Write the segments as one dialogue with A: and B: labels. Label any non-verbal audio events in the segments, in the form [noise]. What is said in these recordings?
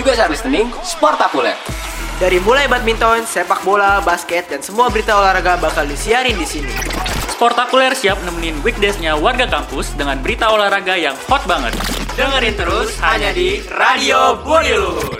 A: juga saat listening Sportakuler.
B: Dari mulai badminton, sepak bola, basket, dan semua berita olahraga bakal disiarin di sini.
C: Sportakuler siap nemenin weekdaysnya warga kampus dengan berita olahraga yang hot banget.
B: Dengerin terus hanya di Radio Budi Luhur.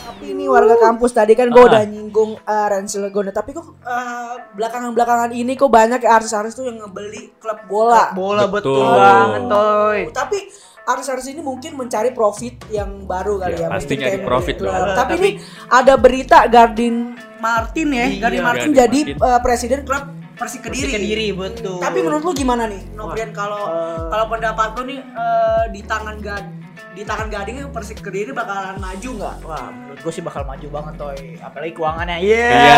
D: Tapi ini warga kampus tadi kan gue
C: Ah.
D: udah nyinggung uh, Rensel Legona Tapi kok uh, belakangan-belakangan ini kok banyak ya artis-artis tuh yang ngebeli klub bola
B: Bola betul,
C: Betul.
B: banget, Toy.
D: Tapi artis-artis ini mungkin mencari profit yang baru kali
C: Ya,
D: ya,
C: pasti
D: Mungkin
C: nyari
D: kayak
C: profit
D: ngebeli
C: dong.
D: Tapi,
B: Tapi-
D: ini ada berita Gardin Martin ya
B: Iya,
D: Gardin Martin
C: Gardin
D: jadi
C: Martin.
D: uh, presiden klub Persik Kediri.
B: Persik Kediri, betul.
D: Tapi menurut lu gimana nih, Nobrian kalau
B: Eh.
D: kalau pendapat lu nih eh, di tangan Gad di tangan Gading Persik Kediri bakalan maju nggak?
B: Wah, menurut gue sih bakal maju banget, Toy. Apalagi keuangannya. Iya.
C: Iya.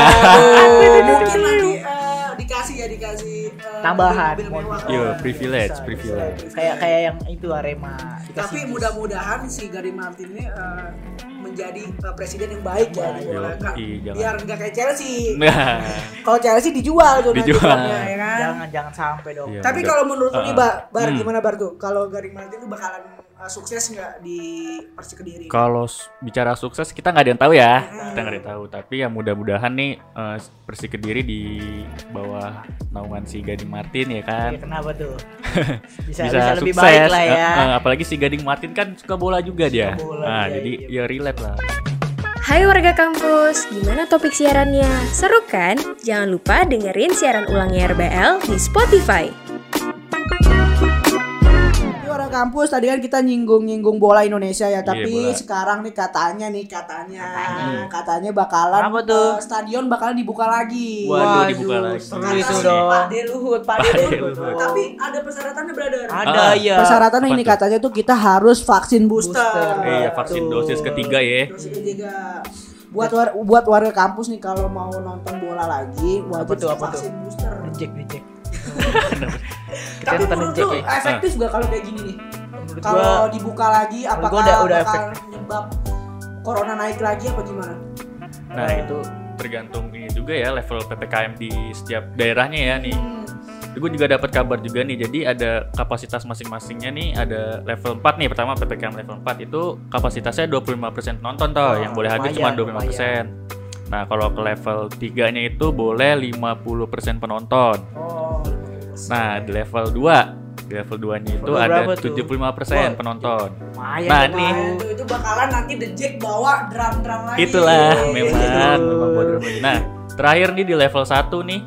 D: Mungkin nanti eh, dikasih ya dikasih eh,
B: Tambahan.
D: mobil mewah.
C: Iya,
D: Oh,
C: privilege,
D: bisa,
C: privilege.
D: bisa.
B: Kayak kayak yang itu Arema. Dikasih
D: Tapi mudah-mudahan si Gading Martin ini eh, menjadi eh, presiden yang baik ya
C: jangan.
D: biar nggak kayak Chelsea.
C: Nah,
D: Kalau Chelsea dijual
C: Dijual.
D: Ya kan.
B: Jangan jangan sampai dong.
C: Iya.
D: Tapi kalau menurut lu nih,
C: Uh-uh.
D: Bar, Bar
C: Hmm.
D: gimana Bar tuh? Kalau Gading Martin tuh bakalan eh, sukses nggak di Persik Kediri?
C: kalau bicara sukses kita nggak ada yang tahu ya. Kita nggak ada yang tahu. Tapi ya mudah-mudahan nih eh, Persik Kediri di bawah naungan si Gading Martin ya kan.
B: Iya, kenapa tuh? [laughs] Bisa,
C: bisa,
B: bisa, lebih
C: sukses.
B: baik lah ya.
C: Eh, eh, apalagi si Gading Martin kan suka bola juga dia.
B: bola,
C: nah,
B: iya,
C: jadi
B: iya.
C: ya relate lah.
E: Hai warga kampus, gimana topik siarannya? Seru kan? Jangan lupa dengerin siaran ulangnya RBL di Spotify.
D: Kampus tadi kan kita nyinggung-nyinggung bola Indonesia ya, tapi
C: Iya, bola.
D: sekarang nih katanya nih katanya katanya, bakalan
B: Apa tuh?
D: eh, stadion bakalan dibuka lagi.
C: Waduh, dibuka lagi.
B: seru itu dong.
D: Pak De Luhut, Pak De
C: Pak De
D: Luhut.
C: Luhut.
D: Tapi ada persyaratannya, brother.
B: Ada
C: Ah.
B: ya.
D: Persyaratannya
C: Apa
D: ini
C: tuh?
D: katanya tuh kita harus vaksin booster.
B: Booster.
C: Iya, vaksin
B: Tuh.
C: dosis ketiga ya.
D: Dosis ketiga. Buat war- buat warga kampus nih kalau mau nonton bola lagi wajib
B: Apa tuh, apa tuh?
D: vaksin booster.
B: Reject,
D: Tapi
B: nonton
D: menurut lu
B: ya.
D: efektif gak kalau kayak gini nih? Kalau dibuka lagi apakah
B: gua udah- udah
D: bakal menyebab corona naik lagi apa gimana?
C: Nah, itu tergantung ini juga ya level PPKM di setiap daerahnya ya nih. Gue juga dapat kabar juga nih. Jadi ada kapasitas masing-masingnya nih. Ada level 4 nih. Pertama PPKM level 4 itu kapasitasnya 25% penonton toh.
B: Oh,
C: yang boleh hadir
B: lumayan,
C: cuma 25%. Nah, kalau ke level 3-nya itu boleh 50% penonton.
D: Oh.
C: Nah, di level 2 di level 2-nya itu
B: Level
C: ada
B: berapa tuh?
C: 75% penonton.
B: Lumayan
C: Nah, nih.
D: itu, itu bakalan nanti The Jack bawa drum-drum lagi.
C: Itulah
D: Iya.
C: memang memang bodoh lagi. Nah, terakhir nih di level 1 nih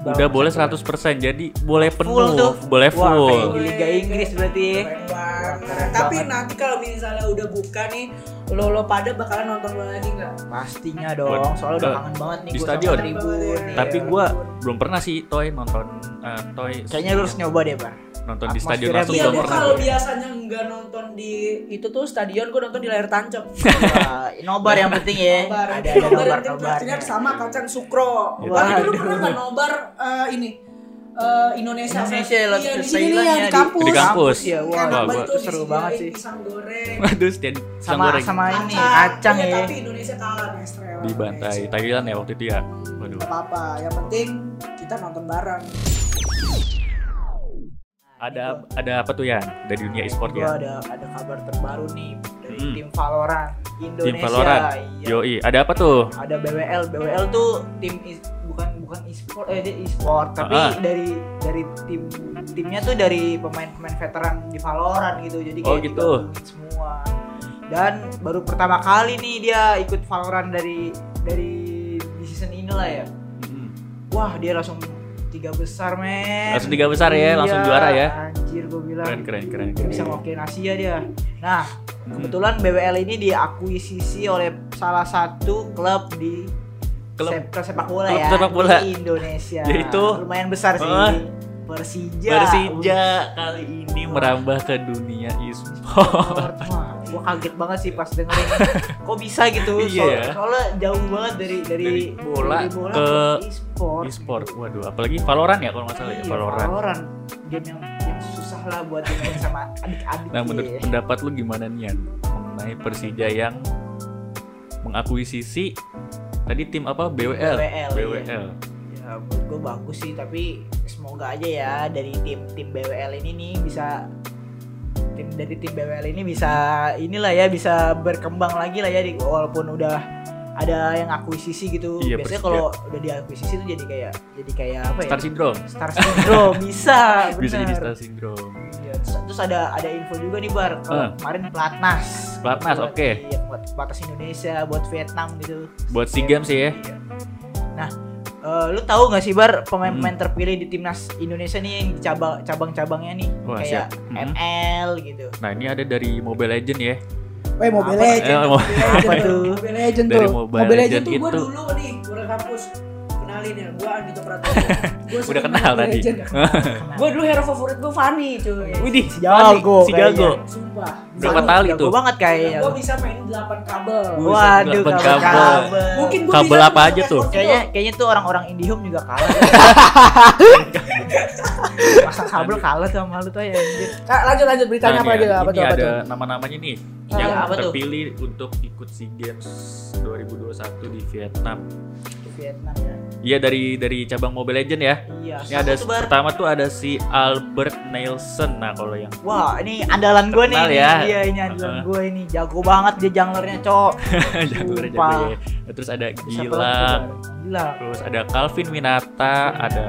C: udah boleh
B: persen?
C: 100% jadi boleh penuh,
B: Full tuh.
C: boleh
B: Wah,
C: full.
B: di Liga Inggris berarti.
D: Keren banget.
B: Keren
D: Tapi
B: banget.
D: nanti kalau misalnya udah buka nih, lo lo pada bakalan nonton bola lagi nggak?
B: Pastinya dong,
C: Buat-
B: soalnya udah kangen banget nih
C: di
B: gua
C: stadion.
B: sama tribun.
C: Tapi
B: Iya.
C: gua belum pernah sih Toy nonton eh, Toy
B: kayaknya lu harus nyoba deh, Bar.
C: nonton di stadion langsung
D: Iya,
C: pernah.
D: kalau biasanya nggak nonton di itu tuh stadion, gua nonton di layar tancap. [laughs]
B: Nobar yang penting ya.
D: Nobar,
B: Ada
D: nobar,
B: nobar
D: nanti
B: nobarnya.
D: traktirnya sama kacang sukro.
C: Iya.
D: Wah, itu lu
B: Waduh.
D: pernah nggak nobar eh, ini eh, Indonesia?
B: Indonesia
D: iya,
B: lah,
D: di sini nih yang di kampus.
C: Di kampus.
B: ya. Wah,
D: banget
C: gua-
D: tuh
B: seru banget sih.
D: Pisang goreng. [laughs]
C: Waduh, dan pisang
B: Sama
C: goreng
B: sama ini kacang
D: Iya,
B: ya.
D: Tapi Indonesia kalah Nestle.
C: di bantai Thailand ya waktu itu ya. Waduh.
D: Gak apa-apa, yang penting kita nonton bareng.
C: Ada ada apa tuh ya dari dunia e-sport ya?
B: ada ada kabar terbaru nih dari
C: Hmm.
B: tim Valorant Indonesia.
C: Tim Valorant.
B: Iya.
C: Yoi, ada apa tuh?
B: Ada BWL. BWL tuh tim bukan bukan e-sport eh dia e-sport tapi
C: Ah.
B: dari dari tim timnya tuh dari pemain-pemain veteran di Valorant gitu. Jadi
C: Oh,
B: kayak
C: gitu.
B: digabungin semua. Dan baru pertama kali nih dia ikut Valorant dari dari di season inilah ya.
C: Mm.
B: Wah, dia langsung tiga besar, men.
C: Langsung tiga besar ya, langsung
B: Iya,
C: juara ya.
B: Anjir, gue bilang.
C: Keren keren keren. Keren.
B: bisa mewakilin Asia dia. Nah,
C: Hmm.
B: kebetulan BWL ini diakuisisi oleh salah satu klub di
C: Klub-
B: klub sepak bola
C: klub
B: ya
C: sepak bola.
B: di Indonesia.
C: Yaitu?
B: lumayan besar sih.
C: Ah.
B: Persija.
C: Persija kali ini merambah ke dunia e-sport.
B: Gua kaget banget sih pas dengerin. [laughs] Kok bisa gitu?
C: Iya
B: Soal-
C: ya.
B: Soalnya jauh banget dari dari,
C: Dari bola
B: dari bola
C: ke
B: e-sport.
C: E-sport. Waduh, apalagi Valorant ya kalau nggak salah ya,
B: Iya,
C: Valorant.
B: Valorant. Game yang, yang susah lah buat dimain sama adik-adik.
C: Nah, menurut
B: ya.
C: pendapat lu gimana nih mengenai Persija yang mengakuisisi tadi tim apa BWL?
B: BWL,
C: BWL.
B: ya menurut gue bagus sih tapi semoga aja ya dari tim tim BWL ini nih bisa tim dari tim BWL ini bisa inilah ya bisa berkembang lagi lah ya di, walaupun udah ada yang akuisisi gitu.
C: Iya,
B: Biasanya kalau udah diakuisisi tuh jadi kayak jadi kayak apa ya?
C: Star Syndrome.
B: Star Syndrome [laughs] bisa.
C: Bisa jadi. Star Syndrome.
B: Iya, terus, terus ada ada info juga nih Bar. Kalau
C: Eh.
B: kemarin pelatnas.
C: Pelatnas, oke.
B: Iya, buat pelatnas Indonesia, buat Vietnam gitu.
C: Buat SEA Games sih ya.
B: Iya. Nah, eh, lu tahu nggak sih Bar pemain-pemain
C: Hmm.
B: terpilih di timnas Indonesia nih yang cabang cabang-cabangnya nih
C: Wah,
B: kayak
C: siap. Hmm.
B: ML gitu.
C: Nah ini ada dari Mobile Legend ya.
D: Weh Mobile
B: Apa?
D: Legend,
C: Eh,
D: Mobile Legend
B: apa
D: tuh. Mobile Legend
C: Dari
D: tuh.
C: Mobile
D: Mobile
C: Legend
D: Legend tuh gua
C: itu.
D: dulu nih, udah kampus kenalin ya, gua Andito Pratama. [laughs] Gua
C: Udah kenal tadi. [laughs]
D: Gua dulu hero favorit gua Fanny cuy.
C: Widih,
B: Si jago
C: si jago.
D: Sumpah.
C: Berapa tali
B: jago
C: tuh?
B: banget kayaknya.
D: Gua bisa main 8 kabel.
B: Waduh,
C: Delapan
B: kabel.
C: kabel.
D: Mungkin gua
C: Kabel apa aja tuh?
B: Kayaknya kayaknya tuh orang-orang IndiHome juga kalah. [laughs] Pasang kabel kalah sama lu tuh ya anjir.
D: Kak, lanjut lanjut beritanya
C: Nah,
D: apa aja apa tuh apa
C: ada
D: tuh?
C: nama-namanya nih
D: Ah,
C: yang
B: apa tuh?
C: terpilih untuk ikut SEA Games 2021 di Vietnam.
B: Vietnam ya.
C: Iya dari dari cabang Mobile Legend ya.
B: Iya.
C: Ini ada
B: tuh,
C: pertama tuh ada si Albert Nelson. Nah kalau yang
B: Wah, ini andalan gue nih. Ini.
C: ya.
B: Iya, ini andalan
C: Uh-uh.
B: gue ini. Jago banget dia junglernya, Cok. [laughs]
C: jago jago
B: Sumpah.
C: ya. Terus ada Gilang,
B: Bar? Gila.
C: terus ada Calvin Winata, ada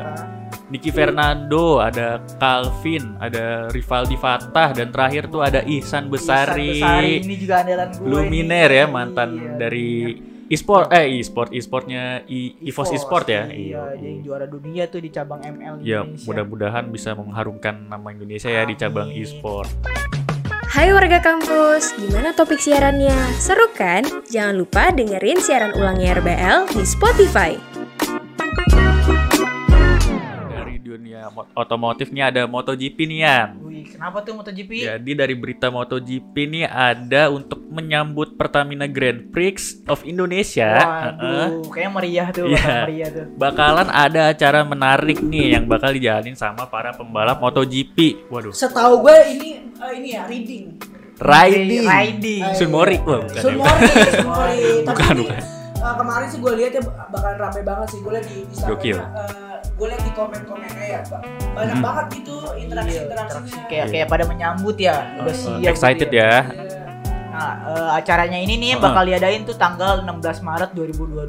C: Nicky Fernando, ada Calvin, ada Rivaldi Fatah dan terakhir tuh ada Ihsan Besari.
B: Ihsan Besari ini juga andalan gue.
C: Luminer
B: nih.
C: ya mantan
B: Iya,
C: dari
B: Luminer.
C: E-sport eh e-sport e-sportnya I- EVOS e-sport ya.
B: Iya, dia yang juara dunia tuh di cabang ML
C: Ya,
B: Indonesia.
C: mudah-mudahan bisa mengharumkan nama Indonesia ya di cabang e-sport.
E: Hai warga kampus, gimana topik siarannya? Seru kan? Jangan lupa dengerin siaran ulangnya RBL di Spotify.
C: Dunia mo- otomotif nih ada MotoGP nih Yan.
B: Wih, kenapa tuh MotoGP?
C: Jadi dari berita MotoGP nih ada untuk menyambut Pertamina Grand Prix of Indonesia.
B: Waduh, kayaknya meriah tuh,
C: Iya.
B: bakal meriah tuh.
C: Bakalan ada acara menarik nih yang bakal dijalanin sama para pembalap MotoGP. Waduh,
D: Setahu gue ini eh, ini ya
C: riding.
B: Riding.
D: Ayo.
C: Sunmori, wah bukan ya.
D: Sunmori, [laughs] Sunmori. Tapi
C: Bukan, bukan.
D: eh, kemarin sih gue lihat ya bakalan rame banget sih. Gue lihat di Instagram.
C: Gokil.
D: Gue lihat di komen-komennya ya, Pak. banyak
C: Hmm.
D: banget gitu
B: Iya,
D: interaksi-interaksinya.
B: interaksi. Kayak kayak pada menyambut ya, udah
C: Uh,
B: siap.
C: excited
B: gitu
C: ya.
D: Iya.
B: Nah, eh, acaranya ini nih
C: Uh-uh.
B: bakal diadain tuh tanggal 16 Maret 2022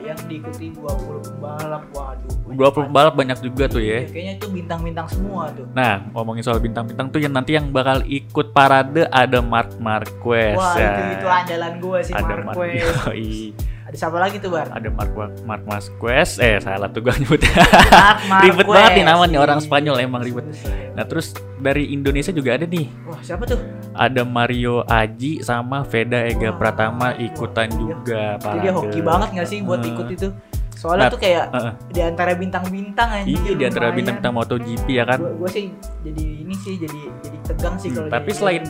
B: yang diikuti 20 pembalap. Waduh.
C: 20 pembalap banyak juga tuh
B: Ya,
C: ya.
B: kayaknya itu bintang-bintang semua tuh.
C: Nah, ngomongin soal bintang-bintang tuh yang nanti yang bakal ikut parade ada Mark Marquez.
B: Wah,
C: ya.
B: itu itu andalan gue sih
C: ada Mark
B: Marquez. [laughs] Ada siapa lagi tuh, Bar?
C: ada Mark Mark Marquez. Eh, salah tuh gua [laughs] nyebutnya. Ribet banget nih namanya orang
B: Iya.
C: Spanyol emang ribet. Nah, terus dari Indonesia juga ada nih.
B: Wah, siapa tuh?
C: Ada Mario Aji sama Veda Ega
B: Wah,
C: Pratama
B: iya.
C: ikutan juga
B: Itu dia hoki banget gak sih buat ikut itu? Soalnya
C: Nah,
B: tuh kayak
C: Heeh.
B: di antara bintang-bintang aja.
C: Iya di antara bintang-bintang MotoGP ya kan.
B: Gue sih jadi ini sih jadi jadi tegang sih
C: Hmm,
B: kalau
C: tapi selain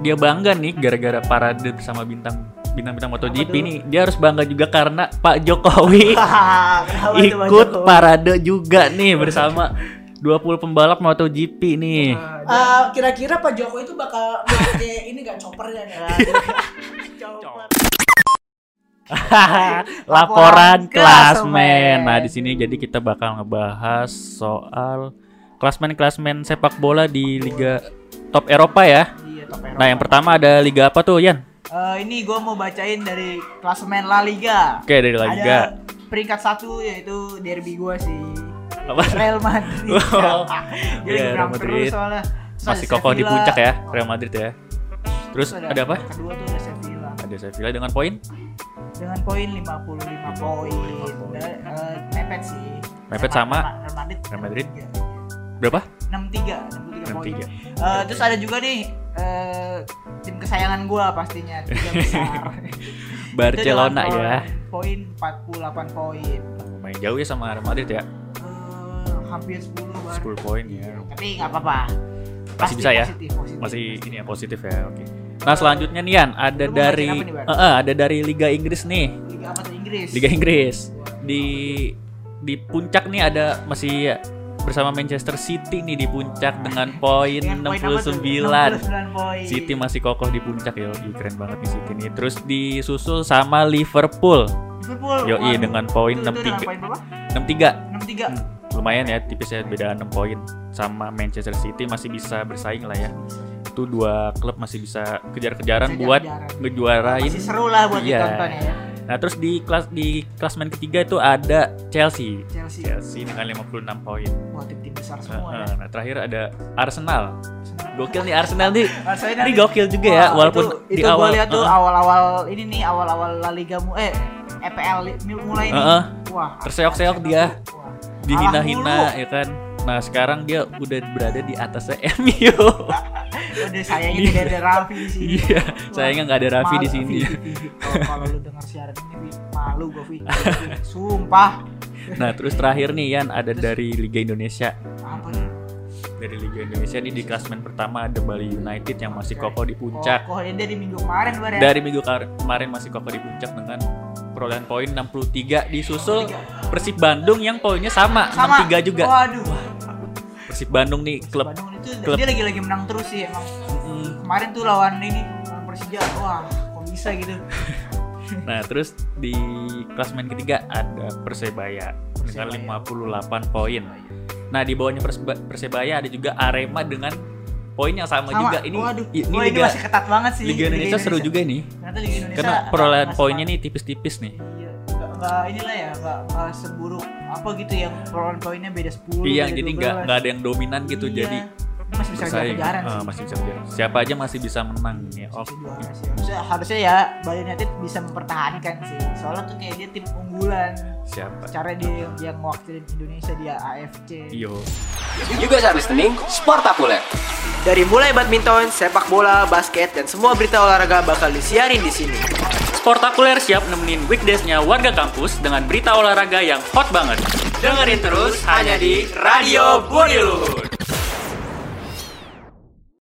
C: dia bangga nih gara-gara parade bersama bintang bintang-bintang MotoGP nih, dia harus bangga juga karena Pak Jokowi [laughs] [laughs] ikut
B: Jokowi?
C: parade juga nih bersama 20 pembalap MotoGP nih.
D: Eh, kira-kira Pak Jokowi itu bakal pakai [laughs] ini gak choppernya?
B: Coba.
C: Laporan
B: klasmen.
C: klasmen. Nah, di sini jadi kita bakal ngebahas soal klasmen-klasmen sepak bola di liga top Eropa ya.
B: Iya, top Eropa.
C: Nah, yang pertama ada liga apa tuh, Yan?
B: Eh, ini gue mau bacain dari klasemen La Liga.
C: Oke, dari La Liga.
B: Ada peringkat satu yaitu derby gue sih.
C: Apa?
B: Real Madrid.
C: Wow. [laughs]
B: Jadi
C: Iya, Real Madrid.
B: soalnya.
C: Masih
B: ada
C: kokoh di puncak ya, Real Madrid ya. Terus
B: Terus
C: ada apa?
B: Kedua tuh ada Sevilla
C: Ada Sevilla dengan poin
B: dengan poin 55 poin. Dan, eh, mepet sih.
C: Mepet sama
B: Real Madrid.
C: Real Madrid.
B: 63,
C: berapa?
B: 63, 63 poin.
C: 63.
B: Eh, terus ada juga nih eh, tim kesayangan gua pastinya tiga [laughs] besar.
C: Barcelona
B: dengan
C: ya.
B: Poin 48 poin.
C: Main jauh ya sama Real Madrid ya.
B: Eh, hampir 10 Bar.
C: 10 poin ya.
B: Tapi nggak apa-apa.
C: Masih bisa ya?
B: Positif, positif.
C: Masih ini ya positif ya. Oke. Nah, selanjutnya nih Yan, ada
B: Lu
C: dari
B: nih?
C: Eh, eh, ada dari Liga Inggris nih.
B: Liga apa tuh Inggris?
C: Liga Inggris. Di di puncak nih ada masih bersama Manchester City nih di puncak dengan poin
B: Dengan poin apa tuh?
C: 69.
B: 69 poin.
C: City masih kokoh di puncak ya, keren banget nih City nih. Terus disusul sama Liverpool,
B: Liverpool.
C: Yoi,
B: waduh.
C: dengan poin
B: Itu- itu dengan
C: 63.
B: poin berapa?
C: 63.
B: 63.
C: Hmm, lumayan ya, tipis ya beda 6 poin sama Manchester City masih bisa bersaing lah ya. tuh dua klub masih bisa kejar-kejaran buat ngejuarain.
B: Masih seru lah buat
C: Iya.
B: ditonton ya.
C: Nah, terus di kelas di klasmen ketiga itu ada Chelsea.
B: Chelsea.
C: Chelsea dengan 56 poin.
B: Wah tim-tim besar semua ya.
C: Nah, terakhir ada Arsenal. Gokil nih Arsenal nih.
B: Arsenal
C: Ini gokil juga ya,
B: Wah,
C: walaupun
B: itu,
C: di
B: itu
C: awal.
B: gua lihat tuh awal-awal ini nih awal-awal La Liga mu eh EPL mulai nih.
C: Heeh.
B: Wah.
C: Terseok-seok
B: Arsenal
C: dia.
B: wah.
C: dihina-hina ya kan. Nah, sekarang dia udah berada di atasnya [laughs] MU. [laughs]
B: Udah sayangnya tidak ada Raffi di sini.
C: Iya, sayangnya nggak ada Raffi di sini.
B: Kalau lu dengar siaran ini malu gue Vi. Sumpah.
C: Nah, terus terakhir nih Yan ada dari Liga Indonesia.
B: Apa nih?
C: Dari Liga Indonesia nih di klasmen pertama ada Bali United yang masih kokoh di puncak.
B: Kokoh ini dari minggu kemarin ya.
C: Dari minggu kemarin masih kokoh di puncak dengan perolehan poin 63 disusul Persib Bandung yang poinnya sama,
B: sama
C: 63 juga.
B: Waduh.
C: Persib Bandung nih klub
B: Bandung itu
C: klub-
B: dia lagi-lagi menang terus sih emang.
C: Mm,
B: Kemarin tuh lawan ini lawan Persija. Wah, kok bisa gitu. [laughs]
C: Nah, terus di klasmen ketiga ada Persebaya dengan 58 poin. Nah, di bawahnya Perseba- Persebaya ada juga Arema dengan poin yang sama, juga. Ini
B: Waduh.
C: ini
B: Wah, ini
C: Liga
B: masih ketat banget sih.
C: Liga Indonesia seru juga nih.
B: Liga Indonesia
C: Karena perolehan poinnya nih tipis-tipis nih.
B: Iya, nggak inilah ya, nggak nggak seburuk apa gitu yang perolehan poinnya beda 10.
C: Iya,
B: beda
C: jadi
B: 12.
C: nggak nggak ada yang dominan gitu.
B: Iya.
C: Jadi
B: masih bisa
C: bersaing.
B: kejaran sih.
C: masih bisa kejar. Siapa aja masih bisa menang ya. Oh.
B: Harusnya, harusnya ya Bali United bisa mempertahankan sih. Soalnya tuh kayak dia tim unggulan.
C: siapa?
B: Cara dia yang, yang mewakili Indonesia dia AFC.
C: Yo.
A: Juga hari Senin, Sportakuler.
B: Dari mulai badminton, sepak bola, basket, dan semua berita olahraga bakal disiarin di sini.
C: Sportakuler siap nemenin weekdaysnya warga kampus dengan berita olahraga yang hot banget.
A: Dengerin terus hanya di Radio Luhur.